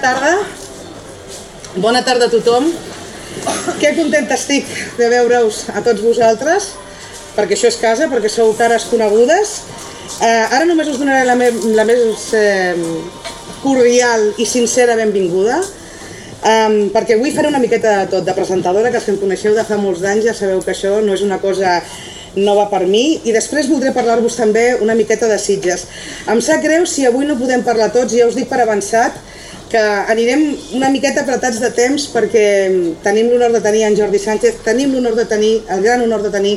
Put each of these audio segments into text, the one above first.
tarda. Bona tarda a tothom. Que contenta estic de veure-us a tots vosaltres, perquè això és casa, perquè sou cares conegudes. Eh, ara només us donaré la, me la més eh, cordial i sincera benvinguda, um, perquè avui faré una miqueta de tot, de presentadora, que els que em coneixeu de fa molts d'anys ja sabeu que això no és una cosa nova per mi i després voldré parlar-vos també una miqueta de Sitges. Em sap greu si avui no podem parlar tots, ja us dic per avançat, que anirem una miqueta apretats de temps perquè tenim l'honor de tenir en Jordi Sánchez, tenim l'honor de tenir, el gran honor de tenir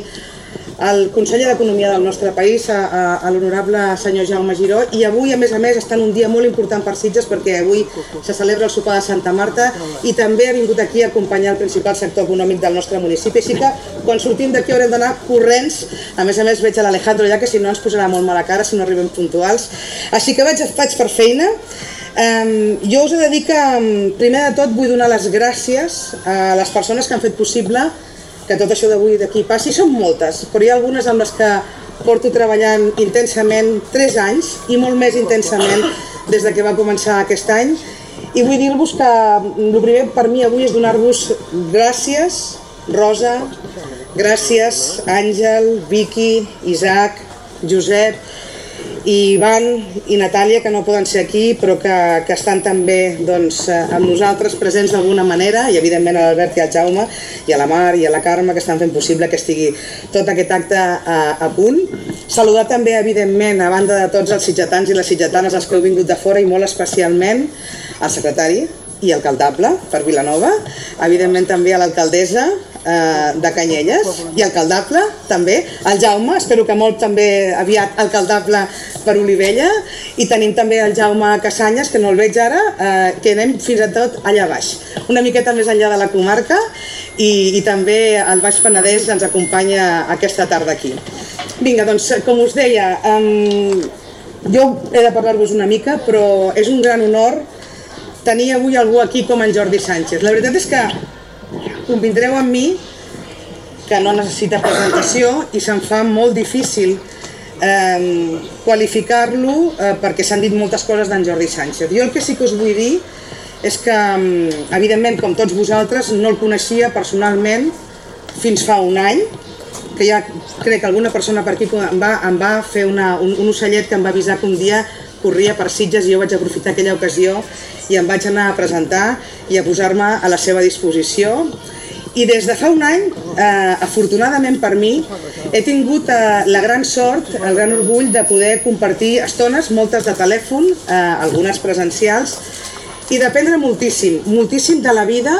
el conseller d'Economia del nostre país, a, a, a l'honorable senyor Jaume Giró, i avui, a més a més, està en un dia molt important per Sitges perquè avui se celebra el sopar de Santa Marta i també ha vingut aquí a acompanyar el principal sector econòmic del nostre municipi, així que quan sortim d'aquí haurem d'anar corrents, a més a més veig l'Alejandro ja que si no ens posarà molt mala cara si no arribem puntuals, així que vaig, faig per feina, Um, jo us he de dir que, primer de tot, vull donar les gràcies a les persones que han fet possible que tot això d'avui d'aquí passi. Són moltes, però hi ha algunes amb les que porto treballant intensament 3 anys i molt més intensament des de que va començar aquest any. I vull dir-vos que el primer per mi avui és donar-vos gràcies, Rosa, gràcies, Àngel, Vicky, Isaac, Josep, i Ivan i Natàlia, que no poden ser aquí, però que, que estan també doncs, eh, amb nosaltres presents d'alguna manera, i evidentment a l'Albert i al Jaume, i a la Mar i a la Carme, que estan fent possible que estigui tot aquest acte a, a punt. Saludar també, evidentment, a banda de tots els sitgetans i les sitgetanes, els que heu vingut de fora, i molt especialment al secretari i alcaldable per Vilanova, evidentment també a l'alcaldessa, eh, de Canyelles i alcaldable també, el Jaume, espero que molt també aviat alcaldable per Olivella. I tenim també el Jaume Casanyes, que no el veig ara, eh, que anem fins a tot allà baix, una miqueta més enllà de la comarca. I, i també el Baix Penedès ens acompanya aquesta tarda aquí. Vinga, doncs, com us deia, um, jo he de parlar-vos una mica, però és un gran honor tenir avui algú aquí com en Jordi Sánchez. La veritat és que convindreu amb mi que no necessita presentació i se'n fa molt difícil eh, qualificar-lo eh, perquè s'han dit moltes coses d'en Jordi Sánchez. Jo el que sí que us vull dir és que, evidentment, com tots vosaltres, no el coneixia personalment fins fa un any, que ja crec que alguna persona per aquí em va, em va fer una, un, un ocellet que em va avisar que un dia corria per Sitges i jo vaig aprofitar aquella ocasió i em vaig anar a presentar i a posar-me a la seva disposició. I des de fa un any, eh, afortunadament per mi, he tingut eh, la gran sort, el gran orgull de poder compartir estones, moltes de telèfon, eh, algunes presencials, i d'aprendre moltíssim, moltíssim de la vida,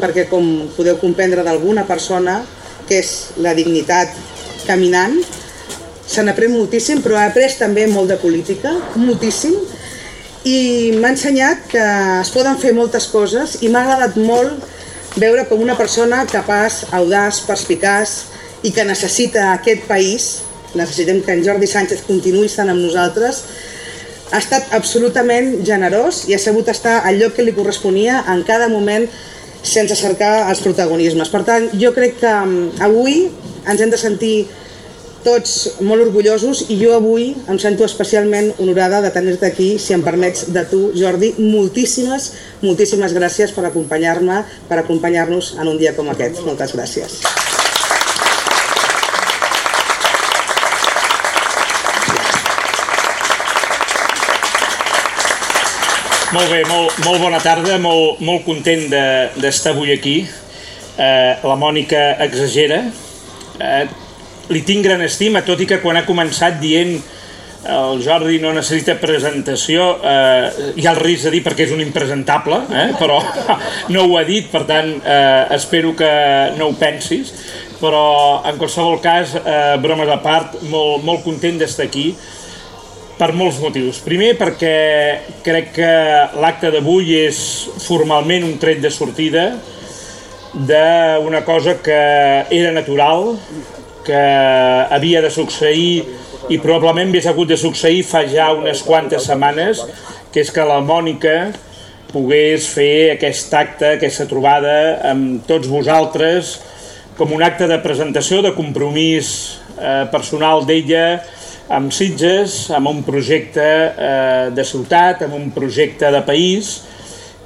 perquè com podeu comprendre d'alguna persona, que és la dignitat caminant, se n'aprèn moltíssim, però he après també molt de política, moltíssim, i m'ha ensenyat que es poden fer moltes coses i m'ha agradat molt veure com una persona capaç, audaç, perspicaç i que necessita aquest país, necessitem que en Jordi Sánchez continuï estant amb nosaltres, ha estat absolutament generós i ha sabut estar al lloc que li corresponia en cada moment sense cercar els protagonismes. Per tant, jo crec que mm, avui ens hem de sentir tots molt orgullosos i jo avui em sento especialment honorada de tenir-te aquí, si em permets, de tu, Jordi. Moltíssimes, moltíssimes gràcies per acompanyar-me, per acompanyar-nos en un dia com aquest. Moltes gràcies. Molt bé, molt, molt bona tarda, molt, molt content d'estar de, avui aquí. Eh, la Mònica exagera, eh, li tinc gran estima, tot i que quan ha començat dient el Jordi no necessita presentació, eh, hi ha el risc de dir perquè és un impresentable, eh, però no ho ha dit, per tant eh, espero que no ho pensis, però en qualsevol cas, eh, bromes a part, molt, molt content d'estar aquí, per molts motius. Primer perquè crec que l'acte d'avui és formalment un tret de sortida d'una cosa que era natural, que havia de succeir i probablement hagués hagut de succeir fa ja unes quantes setmanes, que és que la Mònica pogués fer aquest acte, aquesta trobada amb tots vosaltres com un acte de presentació, de compromís eh, personal d'ella amb Sitges, amb un projecte eh, de ciutat, amb un projecte de país,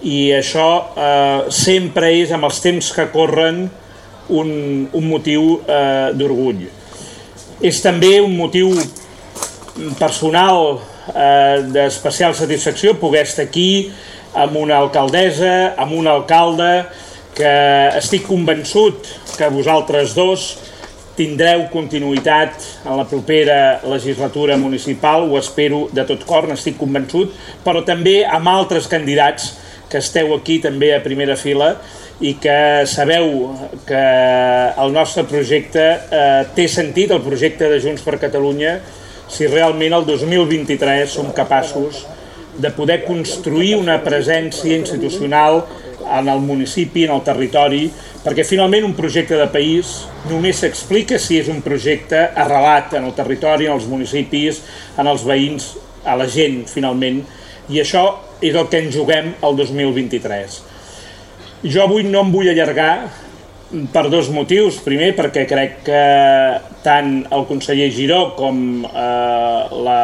i això eh, sempre és amb els temps que corren un, un motiu eh, d'orgull. És també un motiu personal eh, d'especial satisfacció poder estar aquí amb una alcaldessa, amb un alcalde que estic convençut que vosaltres dos tindreu continuïtat en la propera legislatura municipal, ho espero de tot cor, n'estic convençut, però també amb altres candidats que esteu aquí també a primera fila i que sabeu que el nostre projecte eh, té sentit, el projecte de Junts per Catalunya, si realment el 2023 som capaços de poder construir una presència institucional en el municipi, en el territori, perquè finalment un projecte de país només s'explica si és un projecte arrelat en el territori, en els municipis, en els veïns, a la gent, finalment, i això és el que ens juguem el 2023. Jo avui no em vull allargar per dos motius. Primer, perquè crec que tant el conseller Giró com eh, la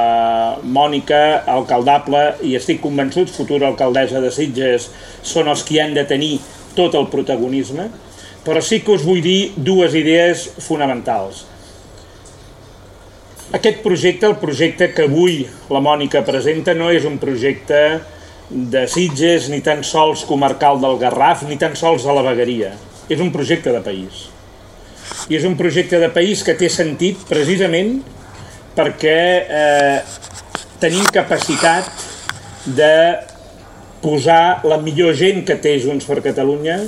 Mònica, alcaldable, i estic convençut, futura alcaldessa de Sitges, són els que han de tenir tot el protagonisme, però sí que us vull dir dues idees fonamentals. Aquest projecte, el projecte que avui la Mònica presenta, no és un projecte de Sitges, ni tan sols comarcal del Garraf, ni tan sols de la vegueria és un projecte de país. I és un projecte de país que té sentit precisament perquè eh, tenim capacitat de posar la millor gent que té Junts per Catalunya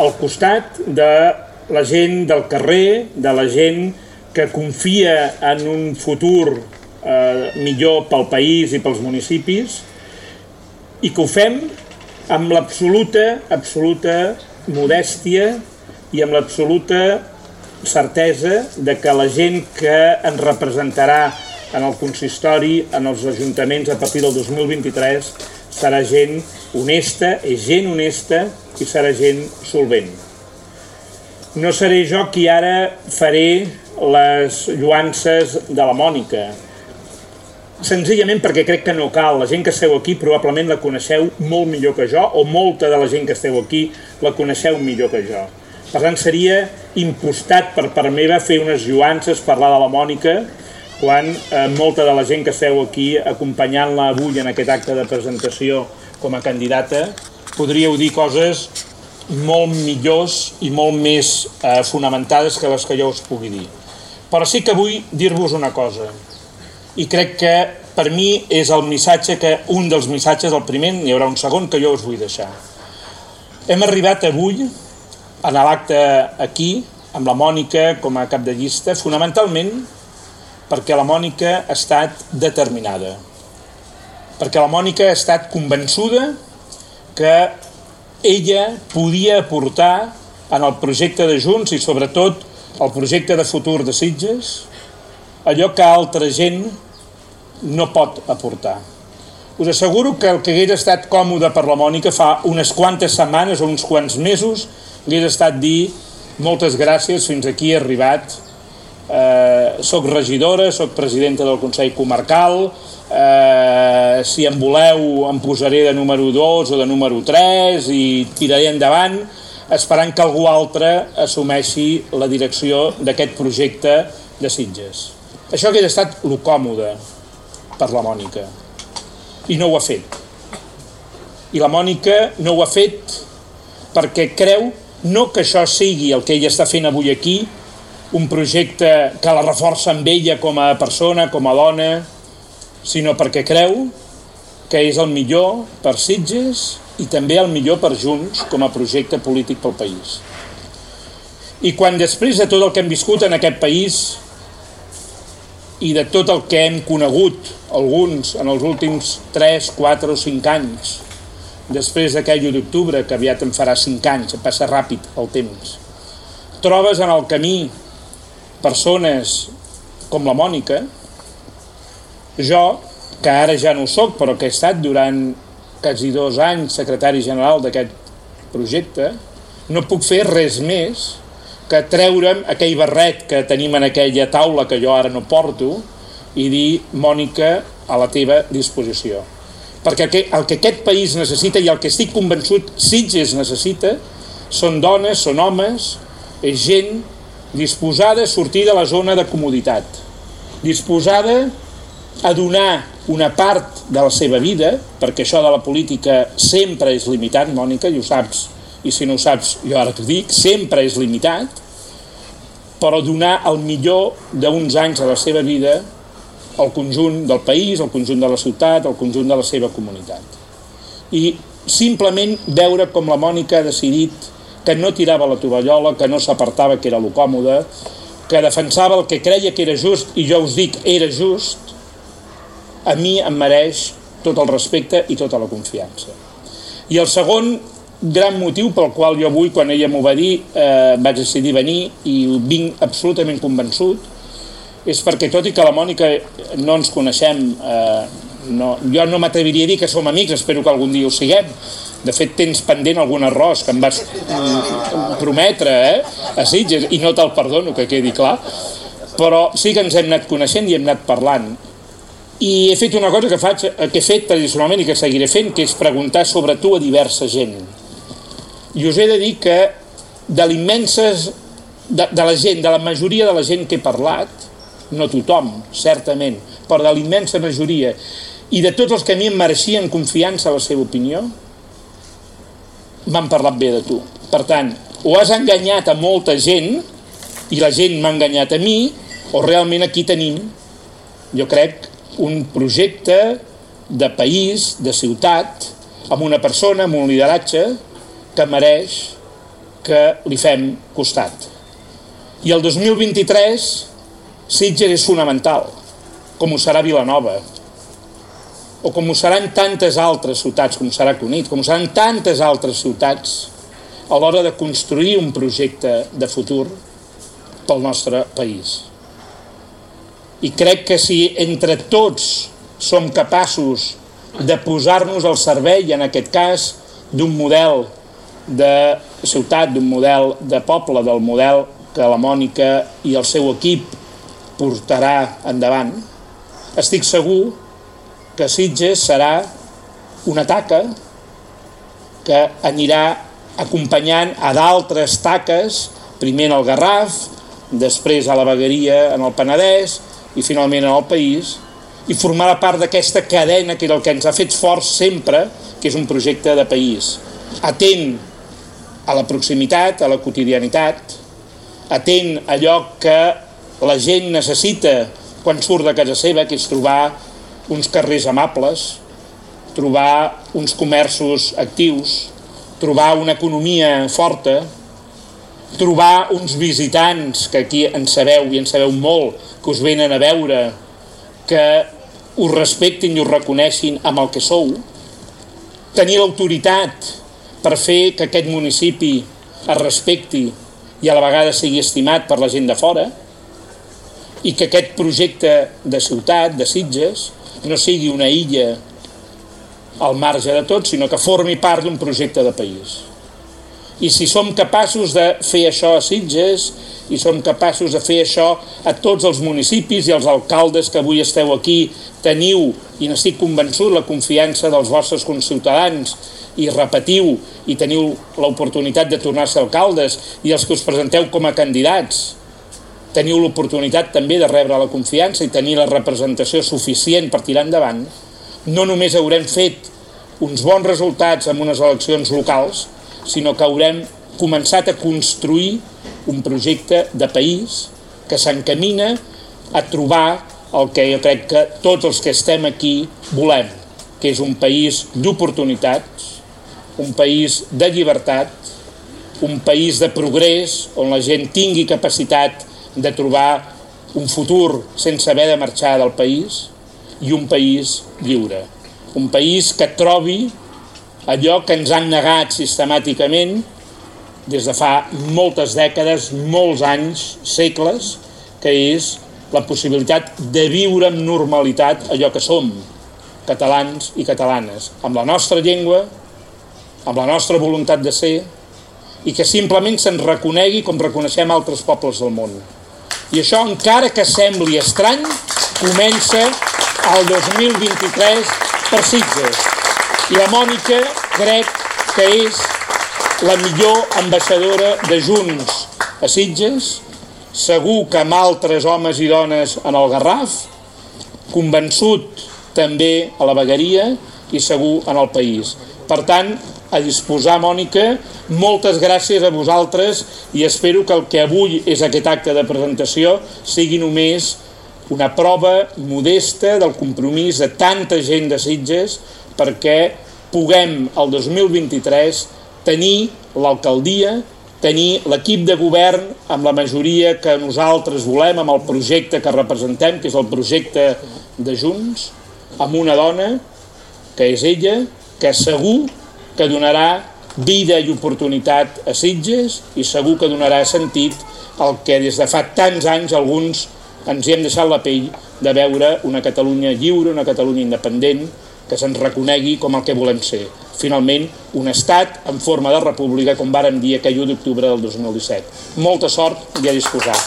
al costat de la gent del carrer, de la gent que confia en un futur eh, millor pel país i pels municipis i que ho fem amb l'absoluta, absoluta modèstia i amb l'absoluta certesa de que la gent que ens representarà en el consistori, en els ajuntaments a partir del 2023, serà gent honesta, és gent honesta i serà gent solvent. No seré jo qui ara faré les lluances de la Mònica, senzillament perquè crec que no cal. La gent que esteu aquí probablement la coneixeu molt millor que jo, o molta de la gent que esteu aquí la coneixeu millor que jo. Per tant, seria impostat per part meva fer unes lluances, parlar de la Mònica, quan eh, molta de la gent que esteu aquí acompanyant-la avui en aquest acte de presentació com a candidata, podríeu dir coses molt millors i molt més eh, fonamentades que les que jo us pugui dir. Però sí que vull dir-vos una cosa i crec que per mi és el missatge que un dels missatges, el primer, n'hi haurà un segon que jo us vull deixar. Hem arribat avui a l'acte aquí amb la Mònica com a cap de llista fonamentalment perquè la Mònica ha estat determinada. Perquè la Mònica ha estat convençuda que ella podia aportar en el projecte de Junts i sobretot el projecte de futur de Sitges allò que altra gent no pot aportar. Us asseguro que el que hagués estat còmode per la Mònica fa unes quantes setmanes o uns quants mesos li hagués estat dir moltes gràcies, fins aquí he arribat, eh, soc regidora, soc presidenta del Consell Comarcal, eh, si em voleu em posaré de número 2 o de número 3 i tiraré endavant, esperant que algú altre assumeixi la direcció d'aquest projecte de Sitges. Això hauria estat lo còmode per la Mònica. I no ho ha fet. I la Mònica no ho ha fet perquè creu no que això sigui el que ella està fent avui aquí, un projecte que la reforça amb ella com a persona, com a dona, sinó perquè creu que és el millor per Sitges i també el millor per Junts com a projecte polític pel país. I quan després de tot el que hem viscut en aquest país i de tot el que hem conegut, alguns, en els últims 3, 4 o 5 anys, després d'aquell 1 d'octubre, que aviat en farà 5 anys, passa ràpid el temps. Trobes en el camí persones com la Mònica, jo, que ara ja no soc, però que he estat durant quasi dos anys secretari general d'aquest projecte, no puc fer res més que treure'm aquell barret que tenim en aquella taula que jo ara no porto i dir, Mònica, a la teva disposició. perquè el que, el que aquest país necessita i el que estic convençut Sitges necessita són dones, són homes, és gent disposada a sortir de la zona de comoditat, disposada a donar una part de la seva vida, perquè això de la política sempre és limitat, Mònica, i ho saps, i si no ho saps, jo ara t'ho dic, sempre és limitat, però donar el millor d'uns anys de la seva vida al conjunt del país, al conjunt de la ciutat, al conjunt de la seva comunitat. I simplement veure com la Mònica ha decidit que no tirava la tovallola, que no s'apartava, que era lo còmode, que defensava el que creia que era just, i jo us dic, era just, a mi em mereix tot el respecte i tota la confiança. I el segon gran motiu pel qual jo avui, quan ella m'ho va dir, eh, vaig decidir venir i vinc absolutament convençut, és perquè tot i que la Mònica no ens coneixem, eh, no, jo no m'atreviria a dir que som amics, espero que algun dia ho siguem, de fet tens pendent algun arròs que em vas prometre eh, a Sitges i no te'l perdono, que quedi clar però sí que ens hem anat coneixent i hem anat parlant i he fet una cosa que, faig, que he fet tradicionalment i que seguiré fent, que és preguntar sobre tu a diversa gent. I us he de dir que de l'immenses, de, de la gent, de la majoria de la gent que he parlat, no tothom, certament, però de l'immensa majoria, i de tots els que a mi em mereixien confiança a la seva opinió, m'han parlat bé de tu. Per tant, o has enganyat a molta gent, i la gent m'ha enganyat a mi, o realment aquí tenim, jo crec, un projecte de país, de ciutat, amb una persona, amb un lideratge que mereix que li fem costat. I el 2023 Sitges és fonamental, com ho serà Vilanova, o com ho seran tantes altres ciutats, com serà Cunit, com ho seran tantes altres ciutats a l'hora de construir un projecte de futur pel nostre país. I crec que si entre tots som capaços de posar-nos al servei, en aquest cas, d'un model de ciutat, d'un model de poble, del model que la Mònica i el seu equip portarà endavant, estic segur que Sitges serà una taca que anirà acompanyant a d'altres taques, primer en el Garraf, després a la Vegueria en el Penedès, i finalment en el país i formarà part d'aquesta cadena que era el que ens ha fet forts sempre, que és un projecte de país. Atent a la proximitat, a la quotidianitat, atent a allò que la gent necessita quan surt de casa seva, que és trobar uns carrers amables, trobar uns comerços actius, trobar una economia forta, trobar uns visitants, que aquí en sabeu i en sabeu molt, que us venen a veure, que us respectin i us reconeixin amb el que sou, tenir l'autoritat per fer que aquest municipi es respecti i a la vegada sigui estimat per la gent de fora, i que aquest projecte de ciutat, de Sitges, no sigui una illa al marge de tot, sinó que formi part d'un projecte de país. I si som capaços de fer això a Sitges, i som capaços de fer això a tots els municipis i els alcaldes que avui esteu aquí, teniu, i n'estic convençut, la confiança dels vostres conciutadans i repetiu i teniu l'oportunitat de tornar-se alcaldes i els que us presenteu com a candidats. Teniu l'oportunitat també de rebre la confiança i tenir la representació suficient per tirar endavant, no només haurem fet uns bons resultats en unes eleccions locals, sinó que haurem començat a construir un projecte de país que s'encamina a trobar el que jo crec que tots els que estem aquí volem, que és un país d'oportunitats, un país de llibertat, un país de progrés on la gent tingui capacitat de trobar un futur sense haver de marxar del país i un país lliure. Un país que trobi allò que ens han negat sistemàticament des de fa moltes dècades, molts anys, segles, que és la possibilitat de viure amb normalitat allò que som, catalans i catalanes, amb la nostra llengua, amb la nostra voluntat de ser, i que simplement se'n reconegui com reconeixem altres pobles del món. I això, encara que sembli estrany, comença el 2023 per Sitges. I la Mònica crec que és la millor ambaixadora de Junts a Sitges, segur que amb altres homes i dones en el Garraf, convençut també a la vegueria i segur en el país. Per tant, a disposar, Mònica, moltes gràcies a vosaltres i espero que el que avui és aquest acte de presentació sigui només una prova modesta del compromís de tanta gent de Sitges perquè puguem el 2023 tenir l'alcaldia, tenir l'equip de govern amb la majoria que nosaltres volem, amb el projecte que representem, que és el projecte de Junts, amb una dona, que és ella, que segur que donarà vida i oportunitat a Sitges i segur que donarà sentit el que des de fa tants anys alguns ens hi hem deixat la pell de veure una Catalunya lliure, una Catalunya independent, que se'ns reconegui com el que volem ser. Finalment, un estat en forma de república, com vàrem dir aquell 1 d'octubre del 2017. Molta sort i a disposar.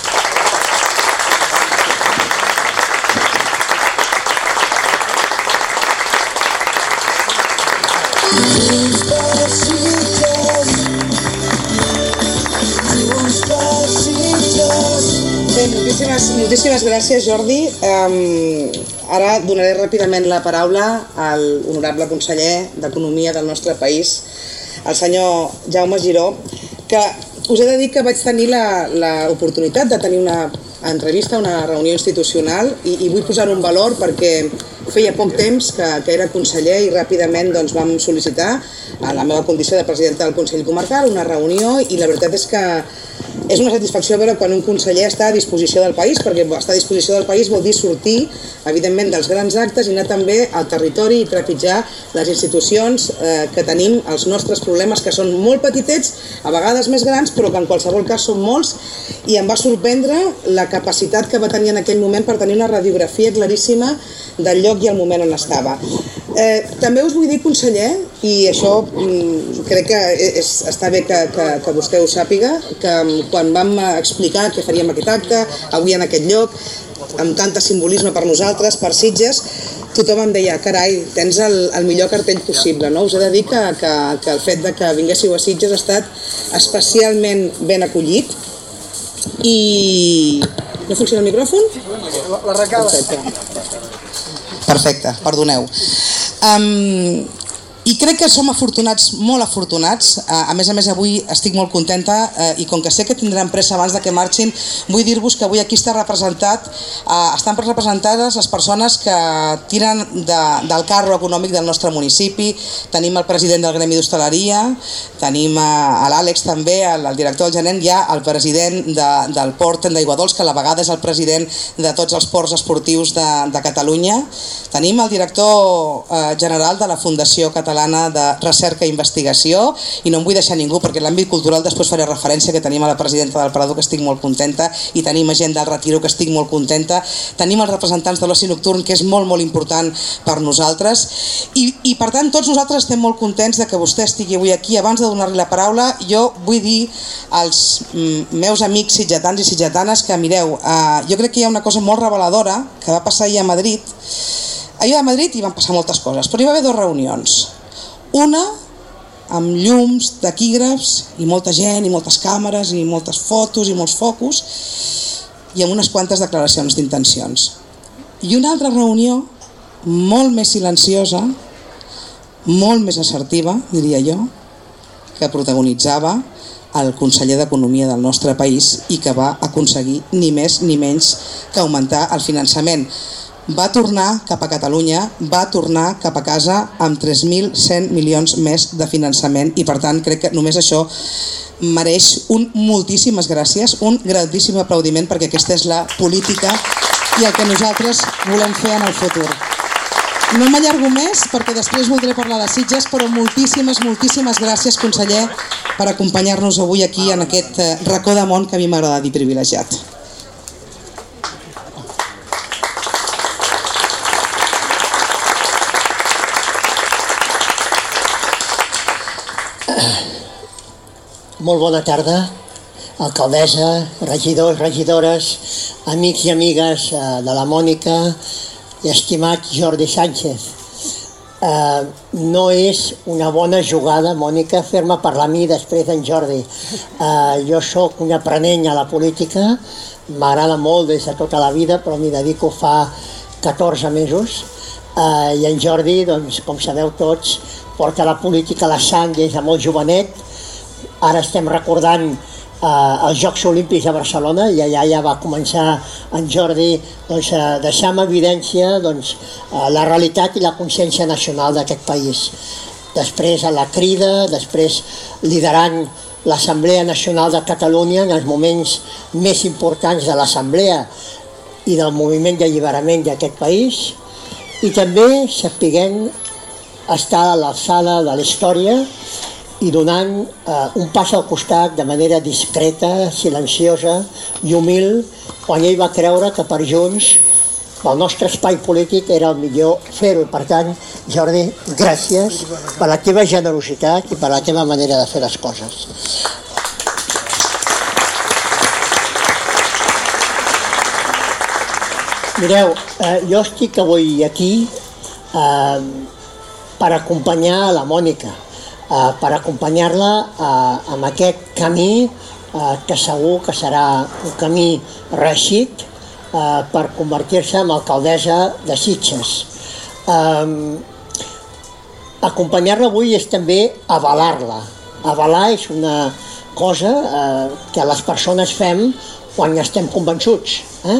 Moltíssimes, moltíssimes gràcies, Jordi. Um, ara donaré ràpidament la paraula al honorable conseller d'Economia del nostre país, el senyor Jaume Giró, que us he de dir que vaig tenir l'oportunitat de tenir una entrevista, una reunió institucional i, i vull posar un valor perquè feia poc temps que, que era conseller i ràpidament doncs, vam sol·licitar a la meva condició de presidenta del Consell Comarcal una reunió i la veritat és que és una satisfacció veure quan un conseller està a disposició del país, perquè estar a disposició del país vol dir sortir, evidentment, dels grans actes i anar també al territori i trepitjar les institucions eh, que tenim, els nostres problemes, que són molt petitets, a vegades més grans, però que en qualsevol cas són molts, i em va sorprendre la capacitat que va tenir en aquell moment per tenir una radiografia claríssima del lloc i el moment on estava. Eh, també us vull dir, conseller, i això mm, crec que és, està bé que, que, que vostè ho sàpiga, que quan vam explicar que faríem aquest acte, avui en aquest lloc, amb tanta simbolisme per nosaltres, per Sitges, tothom em deia, carai, tens el, el millor cartell possible, no? Us he de dir que, que, que el fet de que vinguéssiu a Sitges ha estat especialment ben acollit i... No funciona el micròfon? La. Perfecte. Perfecte, perdoneu. Um, i crec que som afortunats, molt afortunats. A més a més, avui estic molt contenta eh, i com que sé que tindran pressa abans de que marxin, vull dir-vos que avui aquí està representat, eh, estan representades les persones que tiren de, del carro econòmic del nostre municipi. Tenim el president del Gremi d'Hostaleria, tenim a, a l'Àlex també, el, el director del gerent, hi ha el president de, del port d'Aiguadols, que a la vegada és el president de tots els ports esportius de, de Catalunya. Tenim el director eh, general de la Fundació Catalana Catalana de Recerca i Investigació i no em vull deixar ningú perquè l'àmbit cultural després faré referència que tenim a la presidenta del Parador que estic molt contenta i tenim a gent del Retiro que estic molt contenta. Tenim els representants de l'oci nocturn que és molt molt important per nosaltres. I, i per tant tots nosaltres estem molt contents de que vostè estigui avui aquí. Abans de donar-li la paraula jo vull dir als mm, meus amics sitgetans i sitgetanes que mireu, eh, jo crec que hi ha una cosa molt reveladora que va passar ahir a Madrid. Ahir a Madrid hi van passar moltes coses però hi va haver dues reunions una amb llums, taquígrafs i molta gent i moltes càmeres i moltes fotos i molts focus i amb unes quantes declaracions d'intencions. I una altra reunió molt més silenciosa, molt més assertiva, diria jo, que protagonitzava el conseller d'Economia del nostre país i que va aconseguir ni més ni menys que augmentar el finançament va tornar cap a Catalunya, va tornar cap a casa amb 3.100 milions més de finançament i per tant crec que només això mereix un moltíssimes gràcies, un grandíssim aplaudiment perquè aquesta és la política i el que nosaltres volem fer en el futur. No m'allargo més perquè després voldré parlar de Sitges, però moltíssimes, moltíssimes gràcies, conseller, per acompanyar-nos avui aquí en aquest eh, racó de món que a mi m'agrada dir privilegiat. Molt bona tarda, alcaldessa, regidors, regidores, amics i amigues eh, de la Mònica i estimat Jordi Sánchez. eh, no és una bona jugada, Mònica, fer-me parlar a mi després d'en Jordi. Eh, jo sóc un aprenent a la política, m'agrada molt des de tota la vida, però m'hi dedico fa 14 mesos, eh, i en Jordi, doncs, com sabeu tots, porta la política a la sang des de molt jovenet, ara estem recordant eh, els Jocs Olímpics a Barcelona i allà ja va començar en Jordi doncs, a deixar en evidència doncs, eh, la realitat i la consciència nacional d'aquest país. Després a la crida, després liderant l'Assemblea Nacional de Catalunya en els moments més importants de l'Assemblea i del moviment d'alliberament d'aquest país i també sapiguem estar a l'alçada de la història i donant eh, un pas al costat de manera discreta, silenciosa i humil quan ell va creure que per Junts el nostre espai polític era el millor fer-ho. Per tant, Jordi, gràcies per la teva generositat i per la teva manera de fer les coses. Mireu, eh, jo estic avui aquí eh, per acompanyar la Mònica, eh, per acompanyar-la eh, en aquest camí eh, que segur que serà un camí reixit eh, per convertir-se en alcaldessa de Sitges. Eh, acompanyar-la avui és també avalar-la. Avalar és una cosa eh, que les persones fem quan estem convençuts. Eh?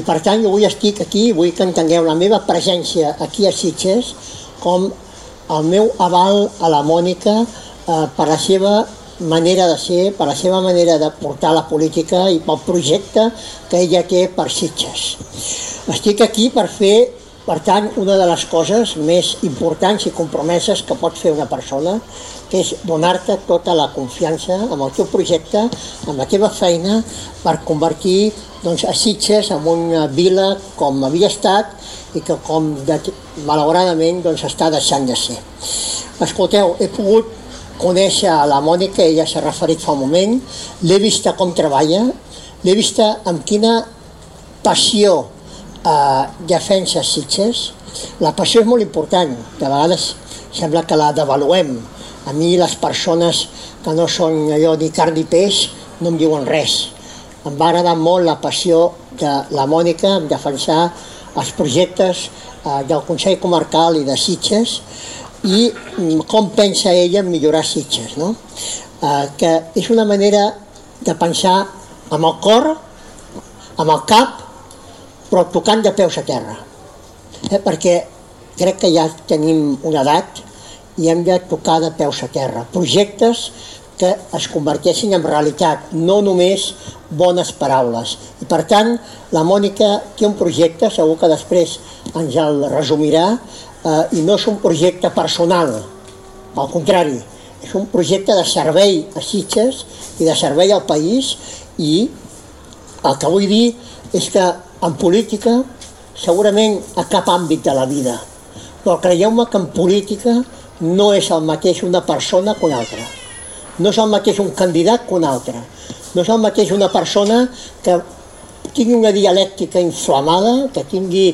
I per tant jo avui estic aquí, vull que entengueu la meva presència aquí a Sitges com el meu aval a la Mònica eh, per la seva manera de ser, per la seva manera de portar la política i pel projecte que ella té per Sitges. Estic aquí per fer, per tant, una de les coses més importants i compromeses que pot fer una persona, que és donar-te tota la confiança amb el teu projecte, amb la teva feina, per convertir doncs, a Sitges en una vila com havia estat i que com de, malauradament doncs, està deixant de ser. Escolteu, he pogut conèixer la Mònica, ella s'ha referit fa un moment, l'he vista com treballa, l'he vista amb quina passió eh, defensa Sitges. La passió és molt important, de vegades sembla que la devaluem. A mi les persones que no són allò ni carn ni peix no em diuen res. Em va agradar molt la passió de la Mònica en defensar els projectes eh, del Consell Comarcal i de Sitges i com pensa ella en millorar Sitges, no? Eh, que és una manera de pensar amb el cor, amb el cap, però tocant de peus a terra. Eh, perquè crec que ja tenim una edat i hem de tocar de peus a terra. Projectes que es converteixin en realitat, no només bones paraules. I per tant, la Mònica té un projecte, segur que després ens el resumirà, eh, i no és un projecte personal, al contrari, és un projecte de servei a Sitges i de servei al país i el que vull dir és que en política segurament a cap àmbit de la vida, però creieu-me que en política no és el mateix una persona que una altra no és el mateix un candidat que un altre. No és el mateix una persona que tingui una dialèctica inflamada, que tingui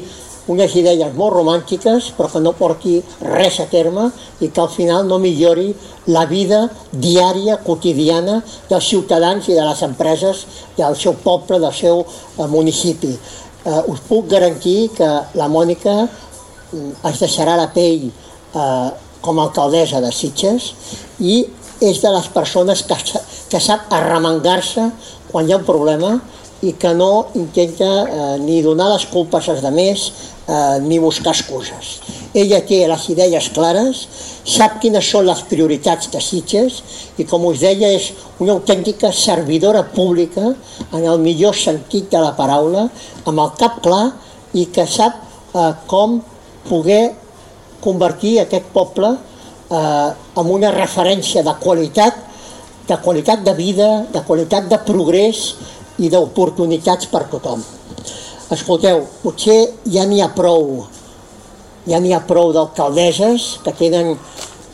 unes idees molt romàntiques però que no porti res a terme i que al final no millori la vida diària, quotidiana dels ciutadans i de les empreses del seu poble, del seu eh, municipi. Eh, us puc garantir que la Mònica mm, es deixarà la pell eh, com a alcaldessa de Sitges i és de les persones que, que sap arremangar-se quan hi ha un problema i que no intenta eh, ni donar les culpes als altres eh, ni buscar excuses. Ella té les idees clares, sap quines són les prioritats de Sitges i com us deia és una autèntica servidora pública en el millor sentit de la paraula, amb el cap clar i que sap eh, com poder convertir aquest poble eh, amb una referència de qualitat, de qualitat de vida, de qualitat de progrés i d'oportunitats per tothom. Escolteu, potser ja n'hi ha prou, ja n'hi ha prou d'alcaldesses que tenen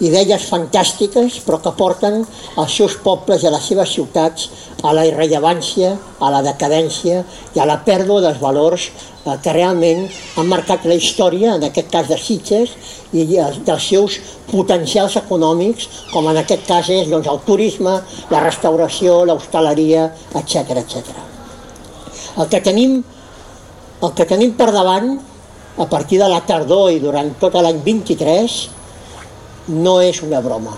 idees fantàstiques però que porten els seus pobles i les seves ciutats a la irrellevància, a la decadència i a la pèrdua dels valors eh, que realment han marcat la història, en aquest cas de Sitges, i dels seus potencials econòmics, com en aquest cas és doncs, el turisme, la restauració, l'hostaleria, etc etc. El que tenim el que tenim per davant, a partir de la tardor i durant tot l'any 23, no és una broma.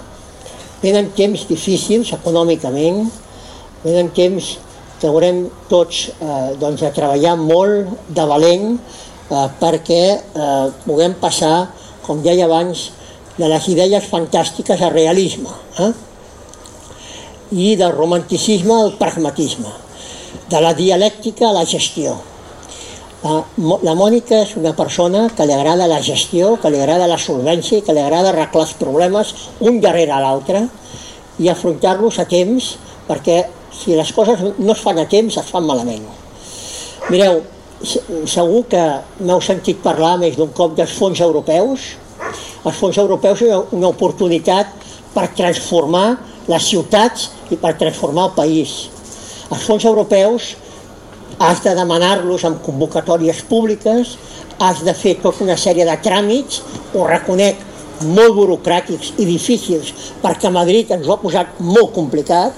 Venen temps difícils econòmicament, venen temps que haurem tots eh, doncs, a treballar molt de valent eh, perquè eh, puguem passar, com deia abans, de les idees fantàstiques al realisme eh? i del romanticisme al pragmatisme, de la dialèctica a la gestió. La, la Mònica és una persona que li agrada la gestió, que li agrada la solvència, que li agrada arreglar els problemes un darrere l'altre i afrontar-los a temps, perquè si les coses no es fan a temps, es fan malament. Mireu, segur que m'heu sentit parlar més d'un cop dels fons europeus. Els fons europeus són una oportunitat per transformar les ciutats i per transformar el país. Els fons europeus has de demanar-los amb convocatòries públiques, has de fer tota una sèrie de tràmits, ho reconec, molt burocràtics i difícils, perquè Madrid ens ho ha posat molt complicat,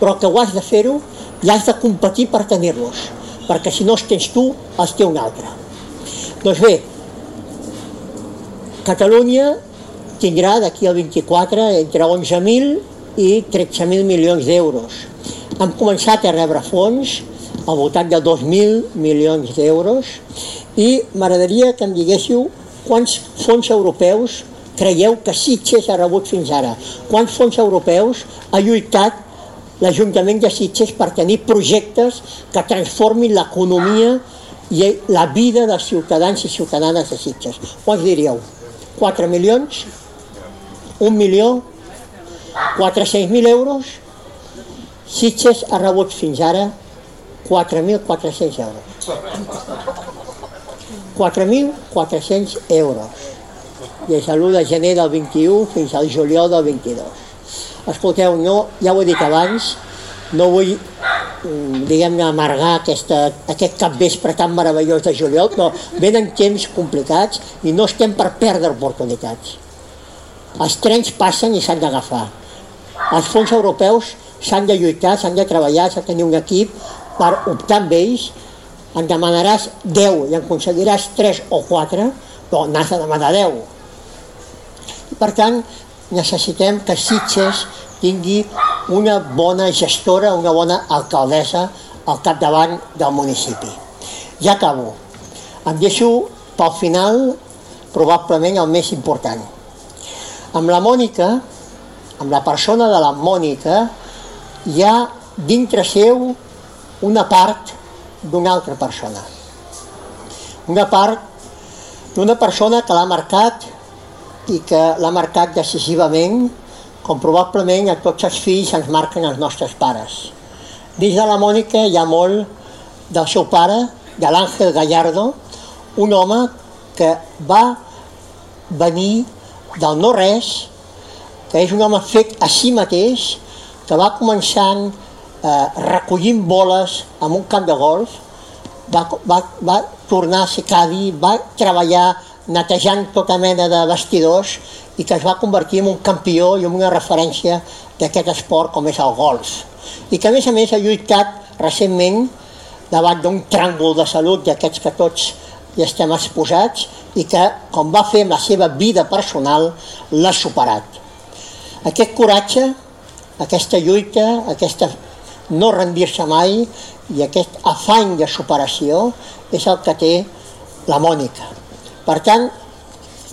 però que ho has de fer-ho i has de competir per tenir-los, perquè si no els tens tu, els té un altre. Doncs bé, Catalunya tindrà d'aquí al 24 entre 11.000 i 13.000 milions d'euros. Hem començat a rebre fons, al voltant de 2.000 milions d'euros i m'agradaria que em diguéssiu quants fons europeus creieu que Sitges ha rebut fins ara? Quants fons europeus ha lluitat l'Ajuntament de Sitges per tenir projectes que transformin l'economia i la vida dels ciutadans i ciutadanes de Sitges? Quants diríeu? 4 milions? 1 milió? 400.000 euros? Sitges ha rebut fins ara 4.400 euros. 4.400 euros. Des de l'1 de gener del 21 fins al juliol del 22. Escolteu, no, ja ho he dit abans, no vull mm, diguem-ne, amargar aquesta, aquest capvespre tan meravellós de juliol, però venen temps complicats i no estem per perdre oportunitats. Els trens passen i s'han d'agafar. Els fons europeus s'han de lluitar, s'han de treballar, s'ha de tenir un equip per optar amb ells, en demanaràs 10 i en aconseguiràs 3 o 4, però n'has de demanar 10. I per tant, necessitem que Sitges tingui una bona gestora, una bona alcaldessa al capdavant del municipi. Ja acabo. Em deixo pel final probablement el més important. Amb la Mònica, amb la persona de la Mònica, hi ha dintre seu una part d'una altra persona. Una part d'una persona que l'ha marcat i que l'ha marcat decisivament, com probablement a tots els fills ens marquen els nostres pares. Dins de la Mònica hi ha molt del seu pare, de l'Àngel Gallardo, un home que va venir del no-res, que és un home fet a si mateix, que va començant eh, recollint boles en un camp de golf, va, va, va tornar a ser cadi, va treballar netejant tota mena de vestidors i que es va convertir en un campió i en una referència d'aquest esport com és el golf. I que a més a més ha lluitat recentment davant d'un tràngol de salut d'aquests que tots hi estem exposats i que, com va fer amb la seva vida personal, l'ha superat. Aquest coratge, aquesta lluita, aquesta no rendir-se mai i aquest afany de superació és el que té la Mònica. Per tant,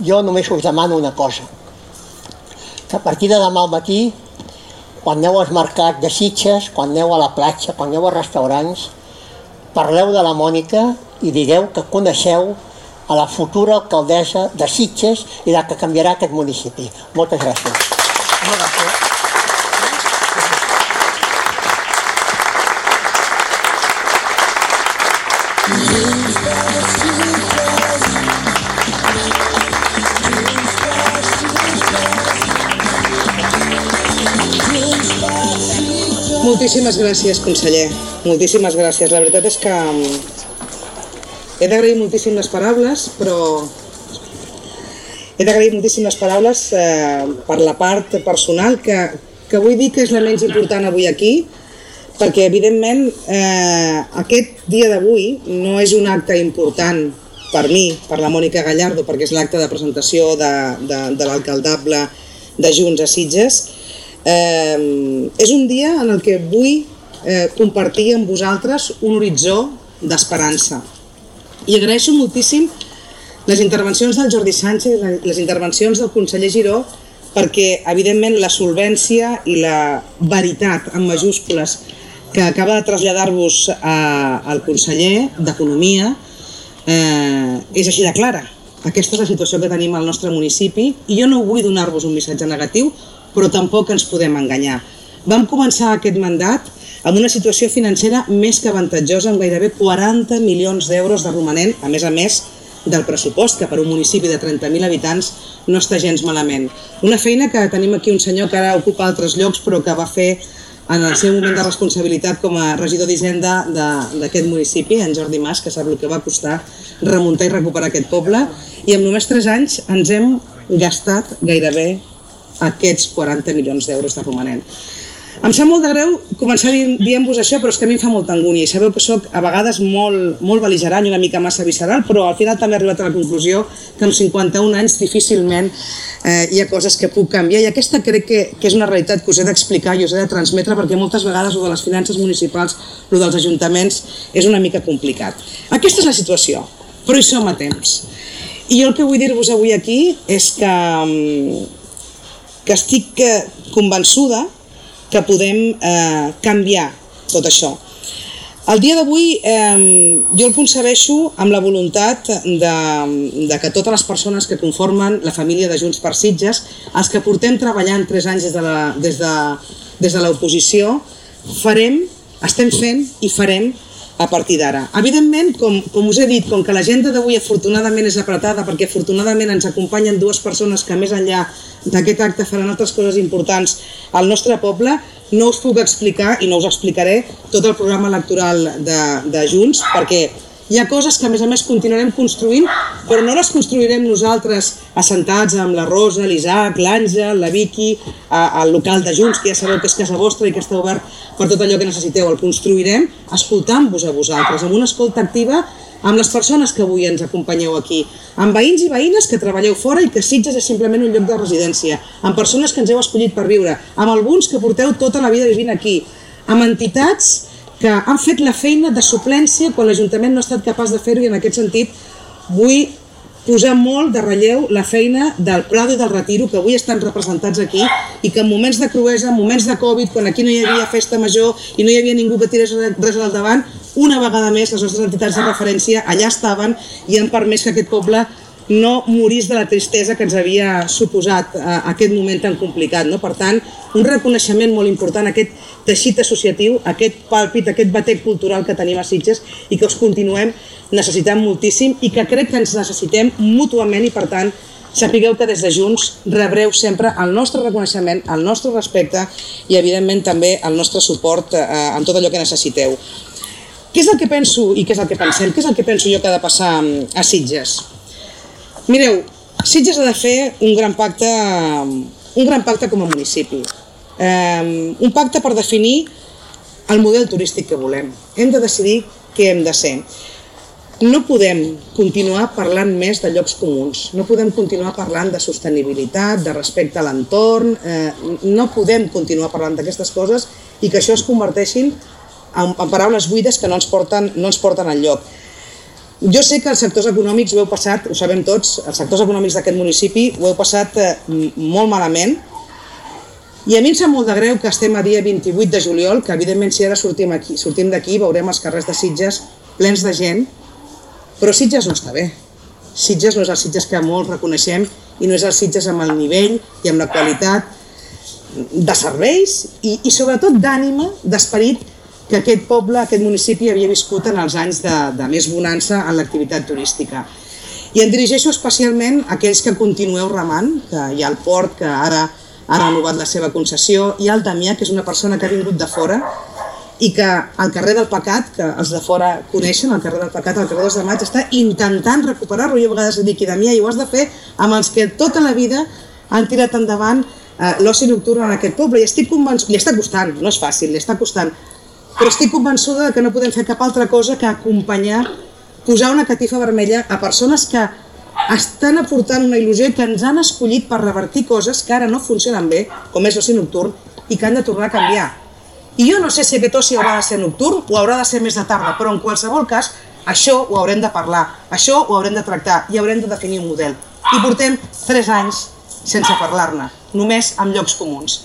jo només us demano una cosa, que a partir de demà al matí, quan aneu als mercats de Sitges, quan aneu a la platja, quan aneu als restaurants, parleu de la Mònica i digueu que coneixeu a la futura alcaldessa de Sitges i la que canviarà aquest municipi. Moltes gràcies. Moltes gràcies. Moltíssimes gràcies, conseller. Moltíssimes gràcies. La veritat és que mm, he d'agrair moltíssim les paraules, però he d'agrair moltíssim les paraules eh, per la part personal, que, que vull dir que és la menys important avui aquí, perquè evidentment eh, aquest dia d'avui no és un acte important per mi, per la Mònica Gallardo, perquè és l'acte de presentació de, de, de l'alcaldable de Junts a Sitges, eh, és un dia en el que vull eh, compartir amb vosaltres un horitzó d'esperança. I agraeixo moltíssim les intervencions del Jordi Sánchez, les intervencions del conseller Giró, perquè, evidentment, la solvència i la veritat, en majúscules, que acaba de traslladar-vos al conseller d'Economia eh, és així de clara. Aquesta és la situació que tenim al nostre municipi i jo no vull donar-vos un missatge negatiu, però tampoc ens podem enganyar. Vam començar aquest mandat amb una situació financera més que avantatjosa, amb gairebé 40 milions d'euros de romanent, a més a més del pressupost, que per un municipi de 30.000 habitants no està gens malament. Una feina que tenim aquí un senyor que ara ocupa altres llocs, però que va fer en el seu moment de responsabilitat com a regidor d'Hisenda d'aquest municipi, en Jordi Mas, que sap el que va costar remuntar i recuperar aquest poble, i en només 3 anys ens hem gastat gairebé aquests 40 milions d'euros de romanent. Em sap molt de greu començar dient-vos això, però és que a mi em fa molta angúnia i sabeu que sóc a vegades molt, molt beligerant i una mica massa visceral, però al final també he arribat a la conclusió que amb 51 anys difícilment eh, hi ha coses que puc canviar i aquesta crec que, que és una realitat que us he d'explicar i us he de transmetre perquè moltes vegades el de les finances municipals, el dels ajuntaments, és una mica complicat. Aquesta és la situació, però hi som a temps. I jo el que vull dir-vos avui aquí és que mm, que estic eh, convençuda que podem eh, canviar tot això. El dia d'avui eh, jo el concebeixo amb la voluntat de, de que totes les persones que conformen la família de Junts per Sitges, els que portem treballant tres anys des de la, des de, des de l'oposició, farem, estem fent i farem a partir d'ara. Evidentment, com, com us he dit, com que l'agenda d'avui afortunadament és apretada, perquè afortunadament ens acompanyen dues persones que més enllà d'aquest acte faran altres coses importants al nostre poble, no us puc explicar i no us explicaré tot el programa electoral de, de Junts, perquè hi ha coses que a més a més continuarem construint, però no les construirem nosaltres assentats amb la Rosa, l'Isaac, l'Àngel, la Vicky, al local de Junts, que ja sabeu que és casa vostra i que està obert per tot allò que necessiteu. El construirem escoltant-vos a vosaltres, amb una escolta activa amb les persones que avui ens acompanyeu aquí, amb veïns i veïnes que treballeu fora i que Sitges és simplement un lloc de residència, amb persones que ens heu escollit per viure, amb alguns que porteu tota la vida vivint aquí, amb entitats que han fet la feina de suplència quan l'Ajuntament no ha estat capaç de fer-ho i en aquest sentit vull posar molt de relleu la feina del Prado i del Retiro, que avui estan representats aquí i que en moments de cruesa, en moments de Covid, quan aquí no hi havia festa major i no hi havia ningú que tirés res al davant, una vegada més les nostres entitats de referència allà estaven i han permès que aquest poble no morís de la tristesa que ens havia suposat eh, aquest moment tan complicat. No? Per tant, un reconeixement molt important a aquest teixit associatiu, aquest pàlpit, aquest batec cultural que tenim a Sitges i que us continuem necessitant moltíssim i que crec que ens necessitem mútuament i per tant sapigueu que des de Junts rebreu sempre el nostre reconeixement, el nostre respecte i evidentment també el nostre suport eh, en tot allò que necessiteu. Què és el que penso i què és el que pensem? Què és el que penso jo que ha de passar a Sitges? Mireu, Sitges ha de fer un gran pacte, un gran pacte com a municipi. Eh, un pacte per definir el model turístic que volem. Hem de decidir què hem de ser. No podem continuar parlant més de llocs comuns, no podem continuar parlant de sostenibilitat, de respecte a l'entorn, eh, no podem continuar parlant d'aquestes coses i que això es converteixin en, en paraules buides que no ens porten, no ens porten al lloc. Jo sé que els sectors econòmics ho heu passat, ho sabem tots, els sectors econòmics d'aquest municipi ho heu passat eh, molt malament i a mi em sap molt de greu que estem a dia 28 de juliol, que evidentment si ara sortim aquí, sortim d'aquí veurem els carrers de Sitges plens de gent, però Sitges no està bé. Sitges no és el Sitges que molts reconeixem i no és el Sitges amb el nivell i amb la qualitat de serveis i, i sobretot d'ànima, d'esperit que aquest poble, aquest municipi havia viscut en els anys de, de més bonança en l'activitat turística. I em dirigeixo especialment a aquells que continueu remant, que hi ha el port que ara ha renovat la seva concessió, i el Damià, que és una persona que ha vingut de fora i que al carrer del Pecat, que els de fora coneixen, al carrer del Pecat, al carrer 2 de maig, està intentant recuperar-lo. Jo a vegades dic, Damià, i ho has de fer amb els que tota la vida han tirat endavant eh, l'oci nocturn en aquest poble. I estic convençut, li està costant, no és fàcil, li està costant, però estic convençuda que no podem fer cap altra cosa que acompanyar, posar una catifa vermella a persones que estan aportant una il·lusió que ens han escollit per revertir coses que ara no funcionen bé, com és l'oci nocturn, i que han de tornar a canviar. I jo no sé si aquest oci haurà de ser nocturn o haurà de ser més de tarda, però en qualsevol cas, això ho haurem de parlar, això ho haurem de tractar i haurem de definir un model. I portem 3 anys sense parlar-ne, només amb llocs comuns.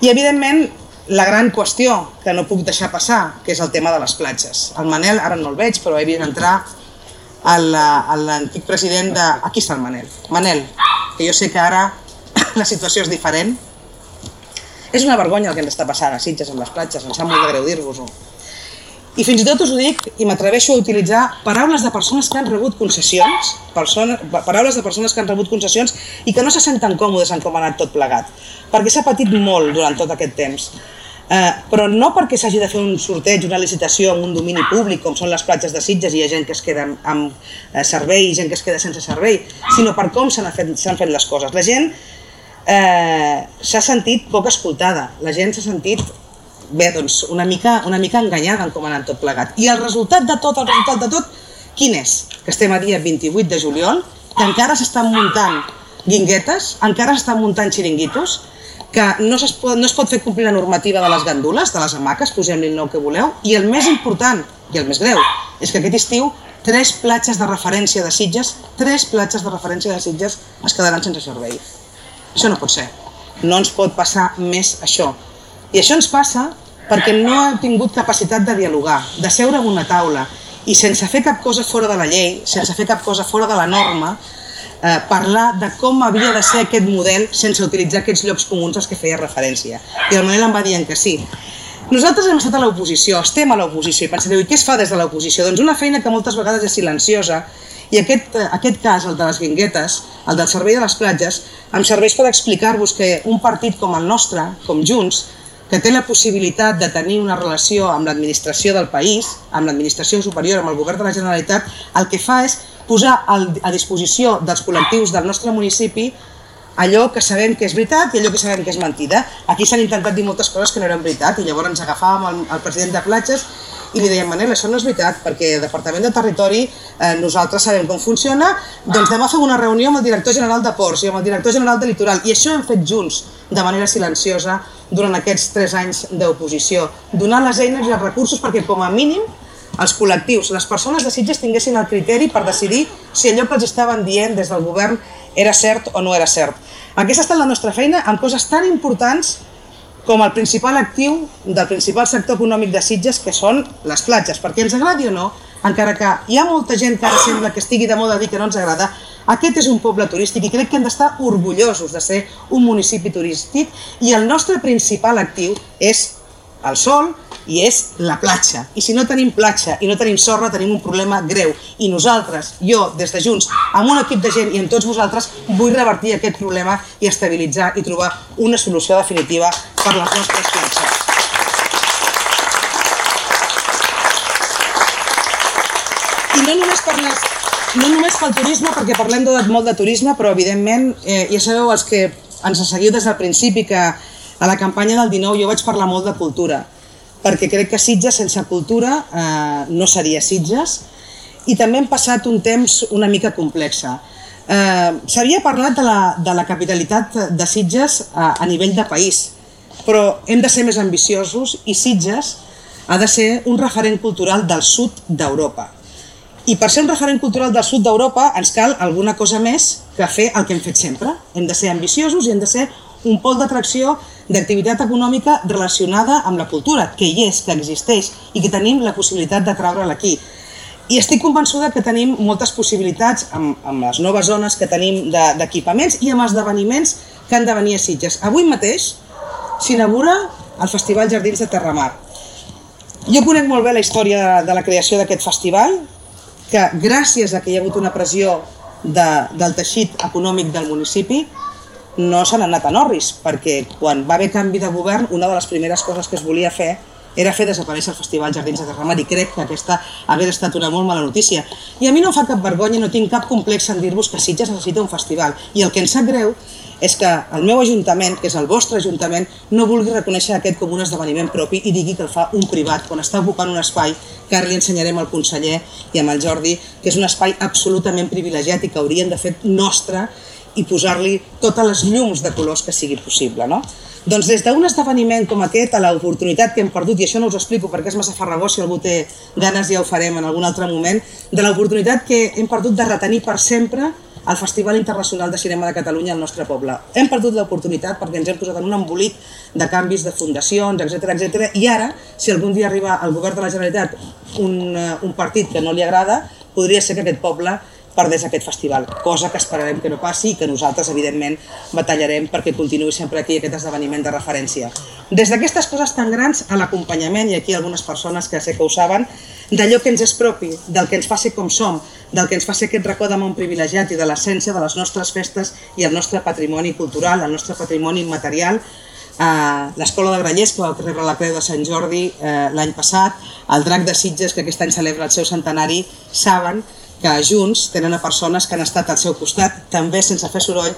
I evidentment, la gran qüestió que no puc deixar passar, que és el tema de les platges. El Manel, ara no el veig, però he vist entrar l'antic president de... Aquí està el Manel. Manel, que jo sé que ara la situació és diferent. És una vergonya el que ens està passant a Sitges amb les platges, em sap molt de greu dir-vos-ho. I fins i tot us ho dic i m'atreveixo a utilitzar paraules de persones que han rebut concessions, persones, paraules de persones que han rebut concessions i que no se senten còmodes en com ha anat tot plegat, perquè s'ha patit molt durant tot aquest temps. Eh, però no perquè s'hagi de fer un sorteig, una licitació en un domini públic, com són les platges de Sitges, i hi ha gent que es queda amb, amb eh, servei i gent que es queda sense servei, sinó per com s'han fet, fet les coses. La gent eh, s'ha sentit poc escoltada, la gent s'ha sentit bé, doncs, una, mica, una mica enganyada en com ha anat tot plegat. I el resultat de tot, el resultat de tot, quin és? Que estem a dia 28 de juliol, que encara s'estan muntant guinguetes, encara s'estan muntant xiringuitos, que no, es pot, no es pot fer complir la normativa de les gandules, de les hamaques, posem-li el nou que voleu, i el més important, i el més greu, és que aquest estiu tres platges de referència de Sitges, tres platges de referència de Sitges es quedaran sense servei. Això no pot ser. No ens pot passar més això. I això ens passa perquè no hem tingut capacitat de dialogar, de seure en una taula, i sense fer cap cosa fora de la llei, sense fer cap cosa fora de la norma, eh, parlar de com havia de ser aquest model sense utilitzar aquests llocs comuns als que feia referència. I el Manel em va dient que sí. Nosaltres hem estat a l'oposició, estem a l'oposició, i pensareu, i què es fa des de l'oposició? Doncs una feina que moltes vegades és silenciosa, i aquest, eh, aquest cas, el de les guinguetes, el del servei de les platges, em serveix per explicar-vos que un partit com el nostre, com Junts, que té la possibilitat de tenir una relació amb l'administració del país, amb l'administració superior, amb el govern de la Generalitat, el que fa és posar a disposició dels col·lectius del nostre municipi allò que sabem que és veritat i allò que sabem que és mentida. Aquí s'han intentat dir moltes coses que no eren veritat i llavors ens agafàvem el, el president de platges i li dèiem, Manel, això no és veritat, perquè el Departament de Territori eh, nosaltres sabem com funciona, doncs demà fem una reunió amb el director general de Ports i amb el director general de Litoral, i això hem fet junts, de manera silenciosa, durant aquests tres anys d'oposició. Donar les eines i els recursos perquè, com a mínim, els col·lectius, les persones de Sitges tinguessin el criteri per decidir si allò que els estaven dient des del govern era cert o no era cert. Aquesta ha estat la nostra feina amb coses tan importants com el principal actiu del principal sector econòmic de Sitges, que són les platges. Perquè ens agradi o no, encara que hi ha molta gent que ara sembla que estigui de moda dir que no ens agrada, aquest és un poble turístic i crec que hem d'estar orgullosos de ser un municipi turístic i el nostre principal actiu és el sol i és la platja. I si no tenim platja i no tenim sorra, tenim un problema greu. I nosaltres, jo, des de Junts, amb un equip de gent i amb tots vosaltres, vull revertir aquest problema i estabilitzar i trobar una solució definitiva per les nostres platges. I no només per les, no només pel turisme, perquè parlem de, molt de turisme, però evidentment, eh, ja sabeu els que ens seguiu des del principi que a la campanya del 19 jo vaig parlar molt de cultura perquè crec que Sitges sense cultura eh, no seria Sitges i també hem passat un temps una mica complexa. Eh, S'havia parlat de la, de la capitalitat de Sitges a, a nivell de país, però hem de ser més ambiciosos i Sitges ha de ser un referent cultural del sud d'Europa. I per ser un referent cultural del sud d'Europa ens cal alguna cosa més que fer el que hem fet sempre. Hem de ser ambiciosos i hem de ser un pol d'atracció d'activitat econòmica relacionada amb la cultura, que hi és, que existeix i que tenim la possibilitat de treure'l aquí. I estic convençuda que tenim moltes possibilitats amb, amb les noves zones que tenim d'equipaments de, i amb esdeveniments que han de venir a Sitges. Avui mateix s'inaugura el Festival Jardins de Terramar. Jo conec molt bé la història de, de la creació d'aquest festival, que gràcies a que hi ha hagut una pressió de, del teixit econòmic del municipi, no s'han anat a Norris, perquè quan va haver canvi de govern, una de les primeres coses que es volia fer era fer desaparèixer el Festival Jardins de Terramar i crec que aquesta hagués estat una molt mala notícia. I a mi no fa cap vergonya, no tinc cap complex en dir-vos que Sitges necessita un festival. I el que ens sap greu és que el meu ajuntament, que és el vostre ajuntament, no vulgui reconèixer aquest com un esdeveniment propi i digui que el fa un privat quan està ocupant un espai que ara li ensenyarem al conseller i amb el Jordi, que és un espai absolutament privilegiat i que haurien de fer nostre i posar-li totes les llums de colors que sigui possible. No? Doncs des d'un esdeveniment com aquest, a l'oportunitat que hem perdut, i això no us explico perquè és massa farragós, si algú té ganes ja ho farem en algun altre moment, de l'oportunitat que hem perdut de retenir per sempre el Festival Internacional de Cinema de Catalunya al nostre poble. Hem perdut l'oportunitat perquè ens hem posat en un embolic de canvis de fundacions, etc etc. i ara, si algun dia arriba al govern de la Generalitat un, eh, un partit que no li agrada, podria ser que aquest poble perdés aquest festival, cosa que esperarem que no passi i que nosaltres, evidentment, batallarem perquè continuï sempre aquí aquest esdeveniment de referència. Des d'aquestes coses tan grans a l'acompanyament, i aquí algunes persones que sé que ho saben, d'allò que ens és propi, del que ens fa ser com som, del que ens fa ser aquest racó de món privilegiat i de l'essència de les nostres festes i el nostre patrimoni cultural, el nostre patrimoni immaterial, eh, l'Escola de Granyers, que va rebre la Creu de Sant Jordi eh, l'any passat, el Drac de Sitges, que aquest any celebra el seu centenari, saben que junts tenen a persones que han estat al seu costat, també sense fer soroll,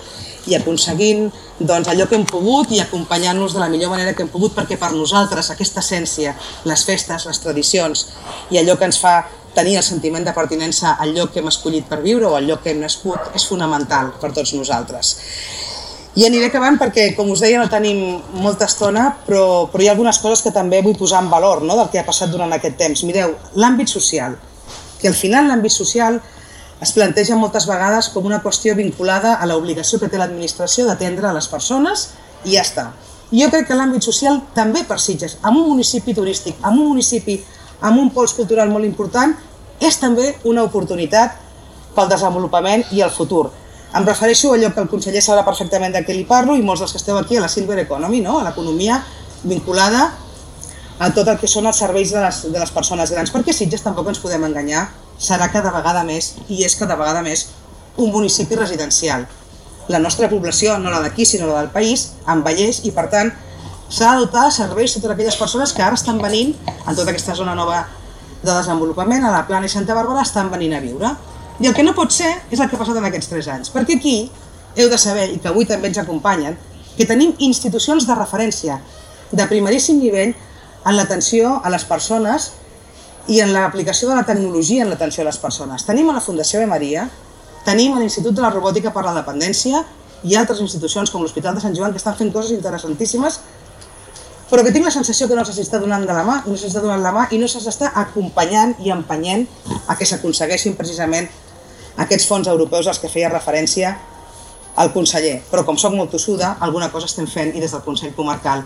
i aconseguint doncs, allò que hem pogut i acompanyant-nos de la millor manera que hem pogut, perquè per nosaltres aquesta essència, les festes, les tradicions i allò que ens fa tenir el sentiment de pertinença al lloc que hem escollit per viure o al lloc que hem nascut és fonamental per tots nosaltres. I aniré acabant perquè, com us deia, no tenim molta estona, però, però hi ha algunes coses que també vull posar en valor no?, del que ha passat durant aquest temps. Mireu, l'àmbit social que al final l'àmbit social es planteja moltes vegades com una qüestió vinculada a l'obligació que té l'administració d'atendre a les persones i ja està. Jo crec que l'àmbit social també per Sitges, amb un municipi turístic, amb un municipi amb un pols cultural molt important, és també una oportunitat pel desenvolupament i el futur. Em refereixo a allò que el conseller sabrà perfectament de què li parlo i molts dels que esteu aquí a la Silver Economy, no? a l'economia vinculada a tot el que són els serveis de les, de les persones grans, perquè Sitges tampoc ens podem enganyar, serà cada vegada més, i és cada vegada més, un municipi residencial. La nostra població, no la d'aquí, sinó la del país, envelleix i, per tant, s'ha de dotar serveis a totes aquelles persones que ara estan venint en tota aquesta zona nova de desenvolupament, a la Plana i Santa Bàrbara, estan venint a viure. I el que no pot ser és el que ha passat en aquests tres anys, perquè aquí heu de saber, i que avui també ens acompanyen, que tenim institucions de referència de primeríssim nivell en l'atenció a les persones i en l'aplicació de la tecnologia en l'atenció a les persones. Tenim a la Fundació de Maria, tenim a l'Institut de la Robòtica per la Dependència i altres institucions com l'Hospital de Sant Joan que estan fent coses interessantíssimes però que tinc la sensació que no se'ls està donant de la mà, no se'ls està donant la mà i no se'ls està acompanyant i empenyent a que s'aconsegueixin precisament aquests fons europeus als que feia referència al conseller. Però com soc molt tossuda, alguna cosa estem fent i des del Consell Comarcal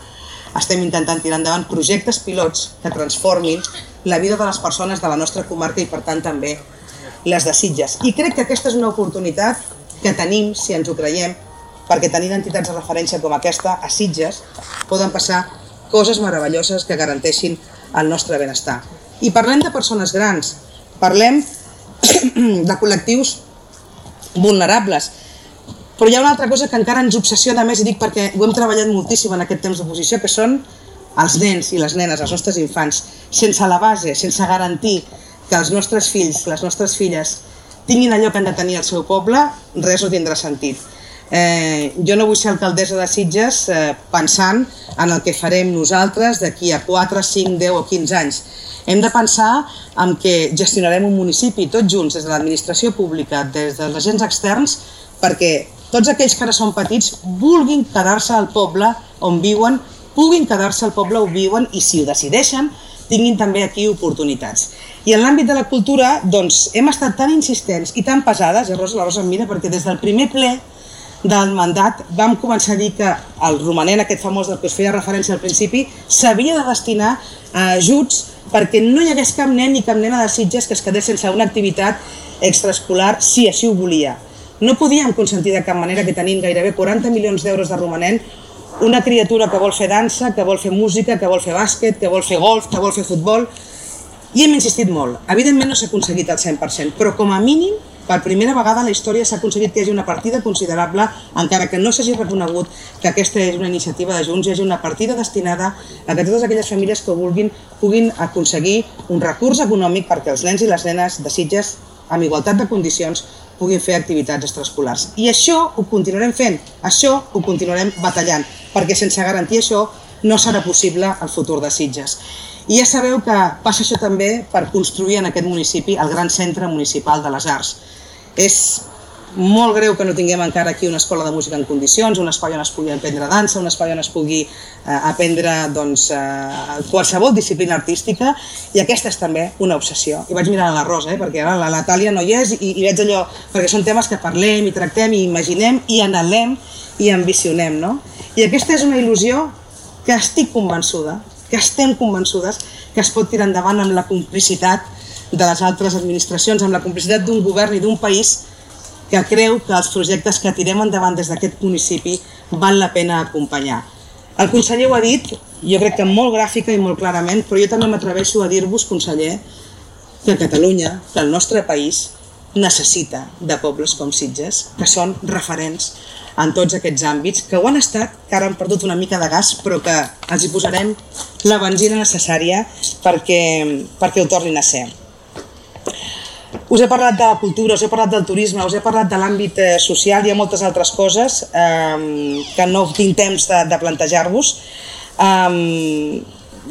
estem intentant tirar endavant projectes pilots que transformin la vida de les persones de la nostra comarca i per tant també les de Sitges. I crec que aquesta és una oportunitat que tenim, si ens ho creiem, perquè tenint entitats de referència com aquesta a Sitges poden passar coses meravelloses que garanteixin el nostre benestar. I parlem de persones grans, parlem de col·lectius vulnerables, però hi ha una altra cosa que encara ens obsessiona més, i dic perquè ho hem treballat moltíssim en aquest temps d'oposició, que són els nens i les nenes, els nostres infants, sense la base, sense garantir que els nostres fills, les nostres filles, tinguin allò que han de tenir al seu poble, res no tindrà sentit. Eh, jo no vull ser alcaldessa de Sitges eh, pensant en el que farem nosaltres d'aquí a 4, 5, 10 o 15 anys. Hem de pensar en que gestionarem un municipi tots junts, des de l'administració pública, des dels agents externs, perquè tots aquells que ara són petits vulguin quedar-se al poble on viuen, puguin quedar-se al poble on viuen i si ho decideixen, tinguin també aquí oportunitats. I en l'àmbit de la cultura, doncs, hem estat tan insistents i tan pesades, i Rosa, la Rosa em mira, perquè des del primer ple del mandat vam començar a dir que el romanent aquest famós del que es feia referència al principi s'havia de destinar a ajuts perquè no hi hagués cap nen ni cap nena de Sitges que es quedés sense una activitat extraescolar si així ho volia. No podíem consentir de cap manera que tenim gairebé 40 milions d'euros de romanent una criatura que vol fer dansa, que vol fer música, que vol fer bàsquet, que vol fer golf, que vol fer futbol, i hem insistit molt. Evidentment no s'ha aconseguit al 100%, però com a mínim per primera vegada a la història s'ha aconseguit que hi hagi una partida considerable, encara que no s'hagi reconegut que aquesta és una iniciativa de Junts, hi hagi una partida destinada a que totes aquelles famílies que vulguin puguin aconseguir un recurs econòmic perquè els nens i les nenes de Sitges, amb igualtat de condicions, puguin fer activitats extraescolars. I això ho continuarem fent, això ho continuarem batallant, perquè sense garantir això no serà possible el futur de Sitges. I ja sabeu que passa això també per construir en aquest municipi el gran centre municipal de les arts. És molt greu que no tinguem encara aquí una escola de música en condicions, un espai on es pugui aprendre dansa, un espai on es pugui eh, aprendre doncs, eh, qualsevol disciplina artística i aquesta és també una obsessió. I vaig mirar a la Rosa, eh, perquè ara la Natàlia no hi és i, i veig allò, perquè són temes que parlem i tractem i imaginem i anhelem i ambicionem. No? I aquesta és una il·lusió que estic convençuda, que estem convençudes que es pot tirar endavant amb la complicitat de les altres administracions, amb la complicitat d'un govern i d'un país que creu que els projectes que tirem endavant des d'aquest municipi val la pena acompanyar. El conseller ho ha dit, jo crec que molt gràfica i molt clarament, però jo també m'atreveixo a dir-vos, conseller, que Catalunya, que el nostre país, necessita de pobles com Sitges, que són referents en tots aquests àmbits, que ho han estat, que ara han perdut una mica de gas, però que els hi posarem la benzina necessària perquè, perquè ho tornin a ser. Us he parlat de la cultura, us he parlat del turisme, us he parlat de l'àmbit eh, social, hi ha moltes altres coses eh, que no tinc temps de, de plantejar-vos. Eh,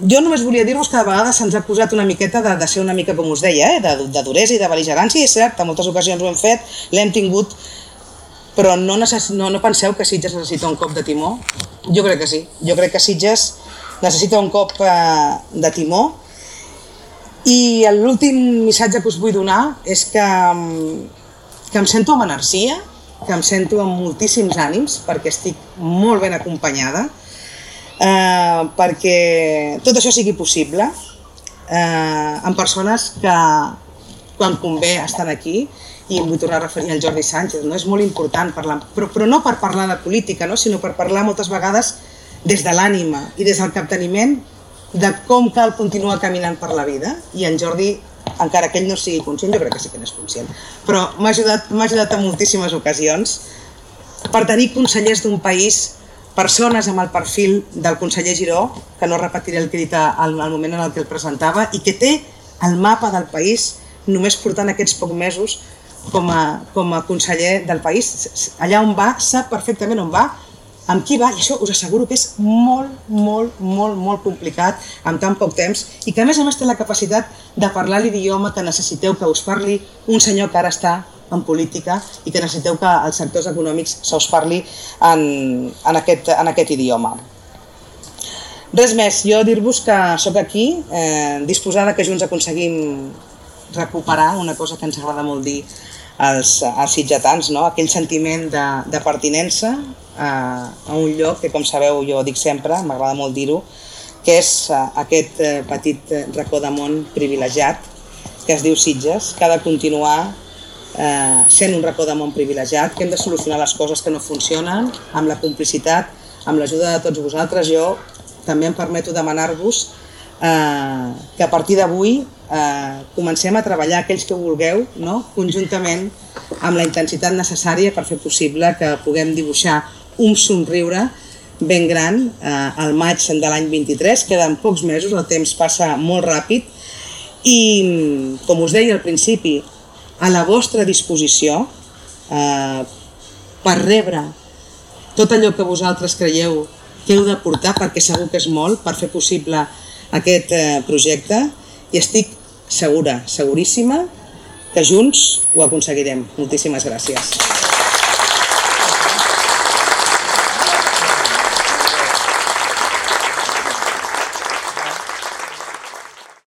jo només volia dir-vos que de vegades se'ns ha acusat una miqueta de, de ser una mica, com us deia, eh, de, de duresa i de beligerància, i és cert, en moltes ocasions ho hem fet, l'hem tingut, però no, necess... no, no penseu que Sitges necessita un cop de timó? Jo crec que sí, jo crec que Sitges necessita un cop eh, de timó, i l'últim missatge que us vull donar és que, que em sento amb energia, que em sento amb moltíssims ànims, perquè estic molt ben acompanyada, eh, perquè tot això sigui possible, eh, amb persones que quan convé estan aquí, i em vull tornar a referir al Jordi Sánchez, no? és molt important parlar, però, però no per parlar de política, no? sinó per parlar moltes vegades des de l'ànima i des del capteniment de com cal continuar caminant per la vida i en Jordi, encara que ell no sigui conscient, jo crec que sí que n'és conscient, però m'ha ajudat, ajudat en moltíssimes ocasions per tenir consellers d'un país, persones amb el perfil del conseller Giró, que no repetiré el que he dit al, al moment en el que el presentava, i que té el mapa del país només portant aquests pocs mesos com a, com a conseller del país. Allà on va, sap perfectament on va, amb qui va, i això us asseguro que és molt, molt, molt, molt complicat en tan poc temps i que a més a més té la capacitat de parlar l'idioma que necessiteu que us parli un senyor que ara està en política i que necessiteu que els sectors econòmics se us parli en, en, aquest, en aquest idioma. Res més, jo dir-vos que sóc aquí, eh, disposada que junts aconseguim recuperar una cosa que ens agrada molt dir als, als sitjatans, no? aquell sentiment de, de pertinença a, a un lloc que, com sabeu, jo dic sempre, m'agrada molt dir-ho, que és aquest uh, petit racó de món privilegiat que es diu Sitges, que ha de continuar eh, sent un racó de món privilegiat, que hem de solucionar les coses que no funcionen amb la complicitat, amb l'ajuda de tots vosaltres. Jo també em permeto demanar-vos eh, que a partir d'avui eh, comencem a treballar aquells que vulgueu no? conjuntament amb la intensitat necessària per fer possible que puguem dibuixar un somriure ben gran eh, al maig de l'any 23, queden pocs mesos, el temps passa molt ràpid i, com us deia al principi, a la vostra disposició eh, per rebre tot allò que vosaltres creieu que heu de portar, perquè segur que és molt, per fer possible aquest eh, projecte i estic segura, seguríssima, que junts ho aconseguirem. Moltíssimes gràcies.